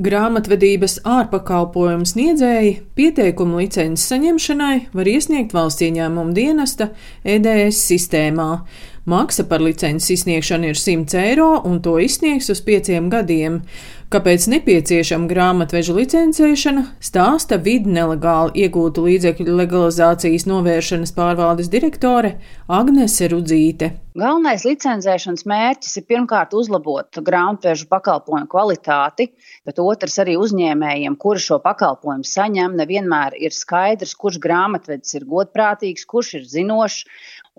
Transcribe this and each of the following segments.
Grāmatvedības ārpakalpojumu sniedzēji pieteikumu licences saņemšanai var iesniegt valsts ieņēmuma dienesta EDS sistēmā. Maksa par licences izsniegšanu ir 100 eiro, un to izsniegs uz pieciem gadiem. Kāpēc nepieciešama grāmatveža licencēšana, stāsta vidi nelegāli iegūtu līdzekļu legalizācijas novēršanas pārvaldes direktore Agnese Rudzīte. Galvenais licencēšanas mērķis ir pirmkārt uzlabot grāmatvežu pakalpojumu kvalitāti, bet otrs arī uzņēmējiem, kuri šo pakalpojumu saņem, nevienmēr ir skaidrs, kurš grāmatvedis ir godprātīgs, kurš ir zinošs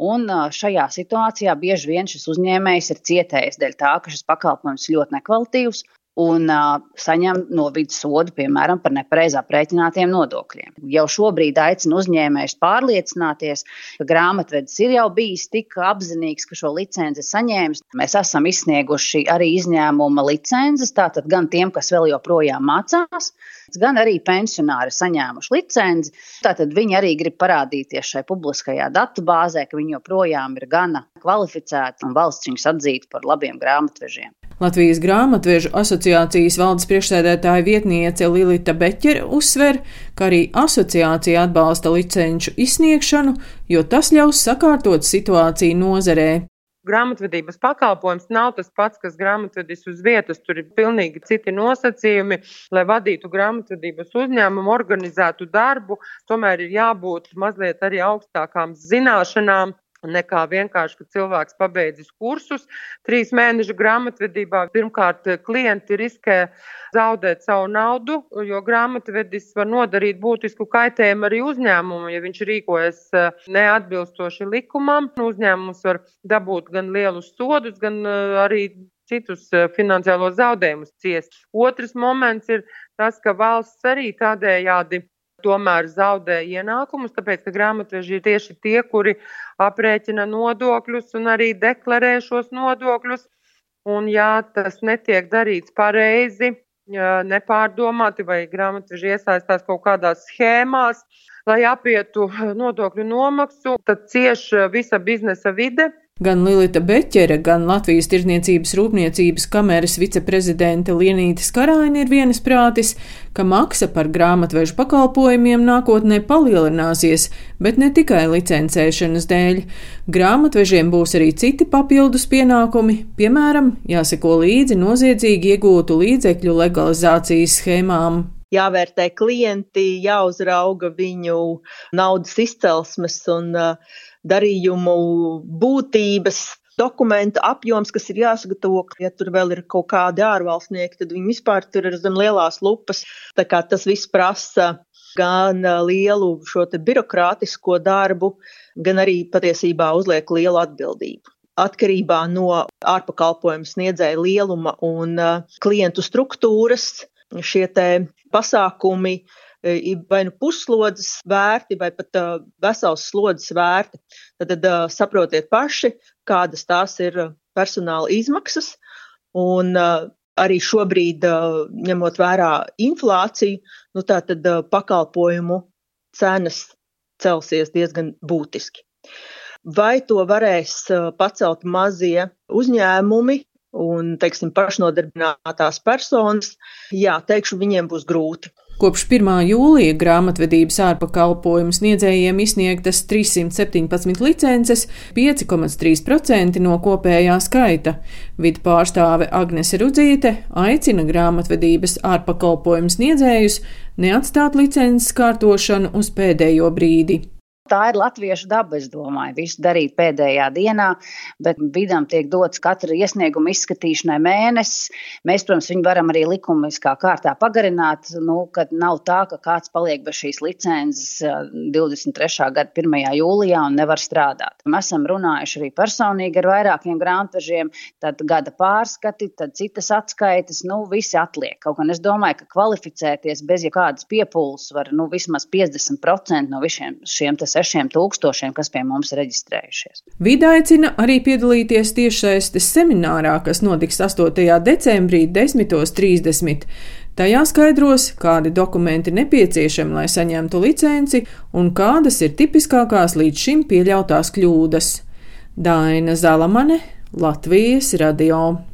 Un šajā situācijā bieži vien šis uzņēmējs ir cietējis dēļ tā, ka šis pakalpojums ļoti nekvalitīvs un uh, saņem no vidas sodu, piemēram, par nepareizi aprēķinātiem nodokļiem. Jau šobrīd aicinu uzņēmējus pārliecināties, ka grāmatvedis ir jau bijis tik apzinīgs, ka šo licenci saņēmis. Mēs esam izsnieguši arī izņēmuma licences, tātad gan tiem, kas vēl joprojām mācās, gan arī pensionāri saņēmuši licenci. Tātad viņi arī grib parādīties šai publiskajā datu bāzē, ka viņi joprojām ir gana kvalificēti un valsts viņus atzītu par labiem grāmatvežiem. Latvijas grāmatvežu asociācijas valdes priekšsēdētāja vietniece Lilita Beķere uzsver, ka arī asociācija atbalsta licenču izsniegšanu, jo tas ļaus sakārtot situāciju nozarē. Grāmatvedības pakalpojums nav tas pats, kas grāmatvedis uz vietas. Tur ir pilnīgi citi nosacījumi, lai vadītu grāmatvedības uzņēmumu, organizētu darbu. Tomēr ir jābūt mazliet arī augstākām zināšanām nekā vienkārši, ka cilvēks pabeidzis kursus. Trīs mēnešu grāmatvedībā pirmkārt klienti riskē zaudēt savu naudu, jo grāmatvedis var nodarīt būtisku kaitējumu arī uzņēmumu, ja viņš rīkojas eh, neatbilstoši likumam. Uzņēmums var dabūt gan lielus sodus, gan eh, arī citus eh, finansiālos zaudējumus ciest. Otrs moments ir tas, ka valsts arī tādējādi tomēr zaudē ienākumus, tāpēc ka grāmatveži ir tieši tie, kuri aprēķina nodokļus un arī deklarē šos nodokļus. Un, ja tas netiek darīts pareizi, nepārdomāti vai grāmatveži iesaistās kaut kādās schēmās, lai apietu nodokļu nomaksu, tad cieš visa biznesa vide. Gan Lilita Beķere, gan Latvijas Tirzniecības rūpniecības kameras viceprezidente Lienīte Skaraina ir vienisprātis, ka maksa par grāmatvežu pakalpojumiem nākotnē palielināsies, bet ne tikai licencēšanas dēļ. Grāmatvežiem būs arī citi papildus pienākumi, piemēram, jāseko līdzi noziedzīgi iegūtu līdzekļu legalizācijas schēmām jāvērtē klienti, jāuzrauga viņu naudas izcelsmes un darījumu būtības, dokumentu apjoms, kas ir jāsagatavo. Ja tur vēl ir kaut kādi ārvalstnieki, tad viņi vispār tur ir zem lielās lupas. Tā kā tas viss prasa gan lielu šo birokrātisko darbu, gan arī patiesībā uzliek lielu atbildību. Atkarībā no ārpakalpojumu sniedzēja lieluma un klientu struktūras šie pasākumi vai nu puslodes vērti, vai pat uh, vesels slodzes vērti. Tad, tad uh, saprotiet paši, kādas tās ir personāla izmaksas. Un arī šobrīd, ņemot vērā inflāciju, nu, tad pakalpojumu cenas celsies diezgan būtiski. Vai to varēs pacelt mazie uzņēmumi un, teiksim, pašnodarbinātās personas? Jā, teikšu, viņiem būs grūti. Kopš 1. jūlija grāmatvedības ārpakalpojumu sniedzējiem izsniegtas 317 licences, 5,3% no kopējā skaita. Vidu pārstāve Agnese Rudzīte aicina grāmatvedības ārpakalpojumu sniedzējus neatstāt licences kārtošanu uz pēdējo brīdi tā ir latviešu daba, es domāju, visu darīt pēdējā dienā, bet vidam tiek dots katra iesnieguma izskatīšanai mēnesis. Mēs, protams, viņu varam arī likumiskā kārtā pagarināt, nu, kad nav tā, ka kāds paliek bez šīs licences 23. gada 1. jūlijā un nevar strādāt. Mēs esam runājuši arī personīgi ar vairākiem grāmatvežiem, tad gada pārskati, tad citas atskaites, nu, visi atliek. Kaut gan es domāju, ka kvalificēties bez jebkādas piepūles var, nu, vismaz 50% no visiem šiem tas sešiem tūkstošiem, kas pie mums reģistrējušies. Vida aicina arī piedalīties tiešsaistes seminārā, kas notiks 8. decembrī 10.30. Tajā skaidros, kādi dokumenti nepieciešami, lai saņemtu licenci, un kādas ir tipiskākās līdz šim pieļautās kļūdas. Daina Zalamane, Latvijas radio.